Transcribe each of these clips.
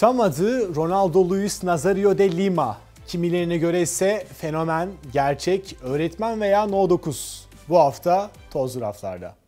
Tam adı Ronaldo Luis Nazario de Lima. Kimilerine göre ise fenomen, gerçek, öğretmen veya No 9. Bu hafta tozlu raflarda.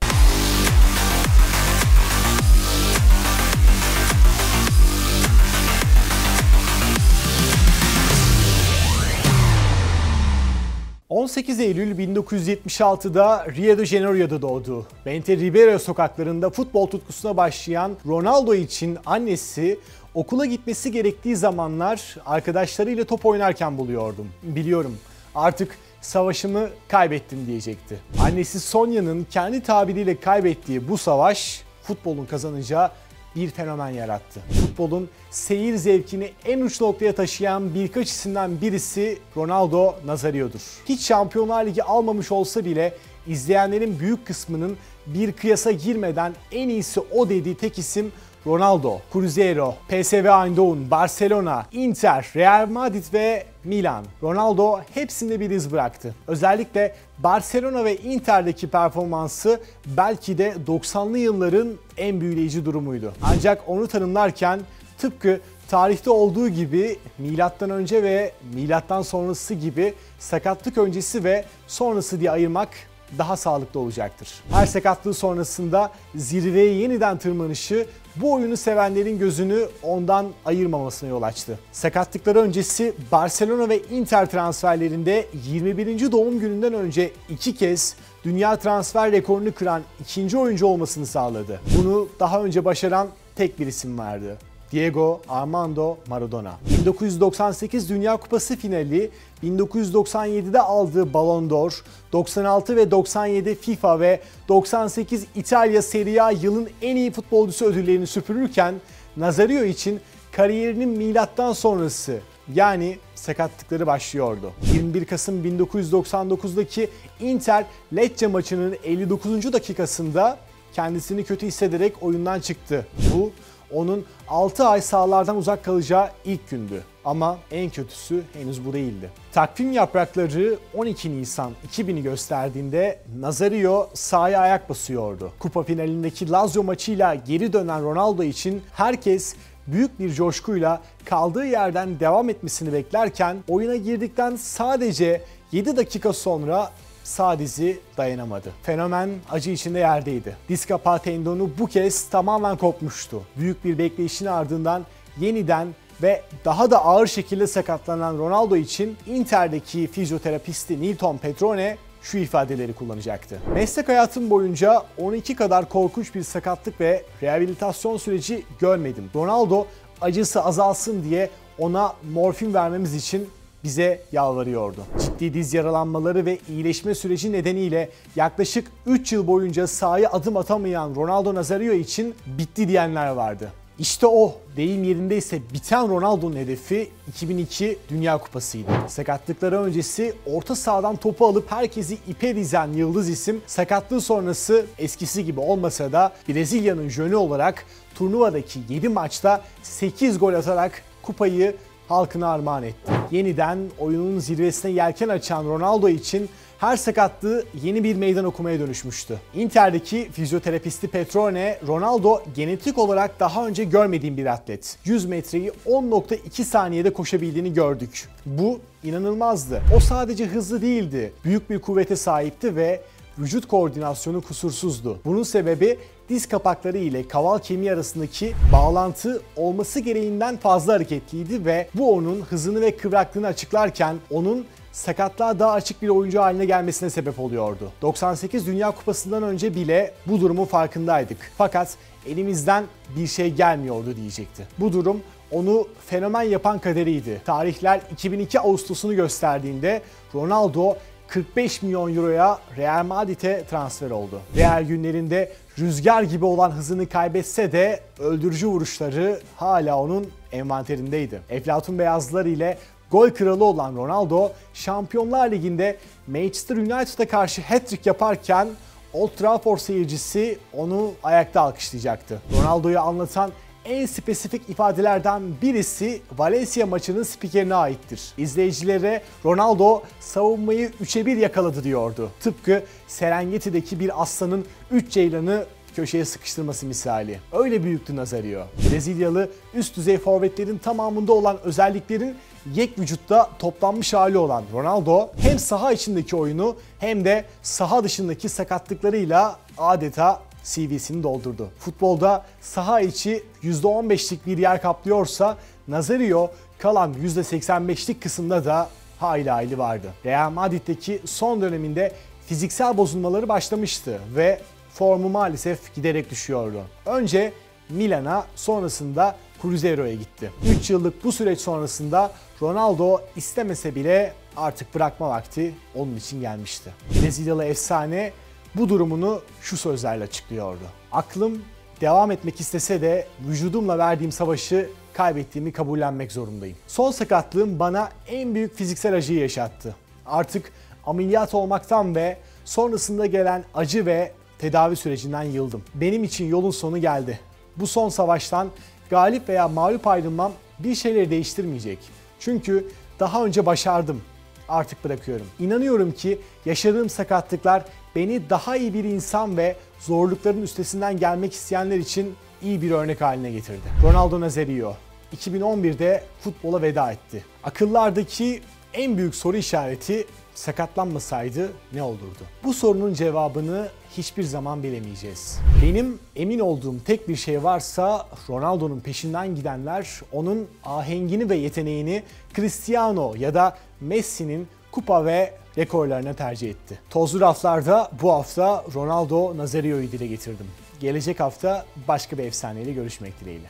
...18 Eylül 1976'da Rio de Janeiro'da doğdu. Bente Ribeiro sokaklarında futbol tutkusuna başlayan Ronaldo için annesi okula gitmesi gerektiği zamanlar arkadaşlarıyla top oynarken buluyordum. Biliyorum artık savaşımı kaybettim diyecekti. Annesi Sonya'nın kendi tabiriyle kaybettiği bu savaş futbolun kazanacağı bir fenomen yarattı. Futbolun seyir zevkini en uç noktaya taşıyan birkaç isimden birisi Ronaldo Nazario'dur. Hiç Şampiyonlar Ligi almamış olsa bile izleyenlerin büyük kısmının bir kıyasa girmeden en iyisi o dediği tek isim Ronaldo, Cruzeiro, PSV Eindhoven, Barcelona, Inter, Real Madrid ve Milan. Ronaldo hepsinde bir iz bıraktı. Özellikle Barcelona ve Inter'deki performansı belki de 90'lı yılların en büyüleyici durumuydu. Ancak onu tanımlarken tıpkı tarihte olduğu gibi milattan önce ve milattan sonrası gibi sakatlık öncesi ve sonrası diye ayırmak daha sağlıklı olacaktır. Her sakatlığı sonrasında zirveye yeniden tırmanışı bu oyunu sevenlerin gözünü ondan ayırmamasına yol açtı. Sakatlıkları öncesi Barcelona ve Inter transferlerinde 21. doğum gününden önce iki kez dünya transfer rekorunu kıran ikinci oyuncu olmasını sağladı. Bunu daha önce başaran tek bir isim vardı. Diego Armando Maradona. 1998 Dünya Kupası finali, 1997'de aldığı Ballon d'Or, 96 ve 97 FIFA ve 98 İtalya Serie A yılın en iyi futbolcusu ödüllerini süpürürken Nazario için kariyerinin milattan sonrası yani sakatlıkları başlıyordu. 21 Kasım 1999'daki Inter Lecce maçının 59. dakikasında kendisini kötü hissederek oyundan çıktı. Bu onun 6 ay sahalardan uzak kalacağı ilk gündü. Ama en kötüsü henüz bu değildi. Takvim yaprakları 12 Nisan 2000'i gösterdiğinde Nazario sahaya ayak basıyordu. Kupa finalindeki Lazio maçıyla geri dönen Ronaldo için herkes büyük bir coşkuyla kaldığı yerden devam etmesini beklerken oyuna girdikten sadece 7 dakika sonra sağ dizi dayanamadı. Fenomen acı içinde yerdeydi. Diz kapağı tendonu bu kez tamamen kopmuştu. Büyük bir bekleyişin ardından yeniden ve daha da ağır şekilde sakatlanan Ronaldo için Inter'deki fizyoterapisti Nilton Petrone şu ifadeleri kullanacaktı. Meslek hayatım boyunca 12 kadar korkunç bir sakatlık ve rehabilitasyon süreci görmedim. Ronaldo acısı azalsın diye ona morfin vermemiz için bize yalvarıyordu. Ciddi diz yaralanmaları ve iyileşme süreci nedeniyle yaklaşık 3 yıl boyunca sahaya adım atamayan Ronaldo Nazario için bitti diyenler vardı. İşte o deyim yerindeyse biten Ronaldo'nun hedefi 2002 Dünya Kupası'ydı. Sakatlıkları öncesi orta sahadan topu alıp herkesi ipe dizen yıldız isim sakatlığı sonrası eskisi gibi olmasa da Brezilya'nın jönü olarak turnuvadaki 7 maçta 8 gol atarak kupayı halkına armağan etti. Yeniden oyunun zirvesine yelken açan Ronaldo için her sakatlığı yeni bir meydan okumaya dönüşmüştü. Inter'deki fizyoterapisti Petrone, Ronaldo genetik olarak daha önce görmediğim bir atlet. 100 metreyi 10.2 saniyede koşabildiğini gördük. Bu inanılmazdı. O sadece hızlı değildi, büyük bir kuvvete sahipti ve vücut koordinasyonu kusursuzdu. Bunun sebebi diz kapakları ile kaval kemiği arasındaki bağlantı olması gereğinden fazla hareketliydi ve bu onun hızını ve kıvraklığını açıklarken onun sakatlığa daha açık bir oyuncu haline gelmesine sebep oluyordu. 98 Dünya Kupası'ndan önce bile bu durumun farkındaydık. Fakat elimizden bir şey gelmiyordu diyecekti. Bu durum onu fenomen yapan kaderiydi. Tarihler 2002 Ağustos'unu gösterdiğinde Ronaldo 45 milyon euroya Real Madrid'e transfer oldu. Real günlerinde rüzgar gibi olan hızını kaybetse de öldürücü vuruşları hala onun envanterindeydi. Eflatun beyazlar ile gol kralı olan Ronaldo Şampiyonlar Ligi'nde Manchester United'a karşı hat-trick yaparken Old Trafford seyircisi onu ayakta alkışlayacaktı. Ronaldo'yu anlatan en spesifik ifadelerden birisi Valencia maçının spikerine aittir. İzleyicilere Ronaldo savunmayı 3'e 1 yakaladı diyordu. Tıpkı Serengeti'deki bir aslanın 3 ceylanı köşeye sıkıştırması misali. Öyle büyüktü Nazario. Brezilyalı üst düzey forvetlerin tamamında olan özelliklerin yek vücutta toplanmış hali olan Ronaldo hem saha içindeki oyunu hem de saha dışındaki sakatlıklarıyla adeta CV'sini doldurdu. Futbolda saha içi %15'lik bir yer kaplıyorsa Nazario kalan %85'lik kısımda da hayli hayli vardı. Real Madrid'deki son döneminde fiziksel bozulmaları başlamıştı ve formu maalesef giderek düşüyordu. Önce Milan'a sonrasında Cruzeiro'ya gitti. 3 yıllık bu süreç sonrasında Ronaldo istemese bile artık bırakma vakti onun için gelmişti. Brezilyalı efsane bu durumunu şu sözlerle açıklıyordu. Aklım devam etmek istese de vücudumla verdiğim savaşı kaybettiğimi kabullenmek zorundayım. Son sakatlığım bana en büyük fiziksel acıyı yaşattı. Artık ameliyat olmaktan ve sonrasında gelen acı ve tedavi sürecinden yıldım. Benim için yolun sonu geldi. Bu son savaştan galip veya mağlup ayrılmam bir şeyleri değiştirmeyecek. Çünkü daha önce başardım. Artık bırakıyorum. İnanıyorum ki yaşadığım sakatlıklar beni daha iyi bir insan ve zorlukların üstesinden gelmek isteyenler için iyi bir örnek haline getirdi. Ronaldo Nazario 2011'de futbola veda etti. Akıllardaki en büyük soru işareti sakatlanmasaydı ne olurdu? Bu sorunun cevabını hiçbir zaman bilemeyeceğiz. Benim emin olduğum tek bir şey varsa Ronaldo'nun peşinden gidenler onun ahengini ve yeteneğini Cristiano ya da Messi'nin kupa ve rekorlarına tercih etti. Tozlu raflarda bu hafta Ronaldo Nazario'yu dile getirdim. Gelecek hafta başka bir efsaneyle görüşmek dileğiyle.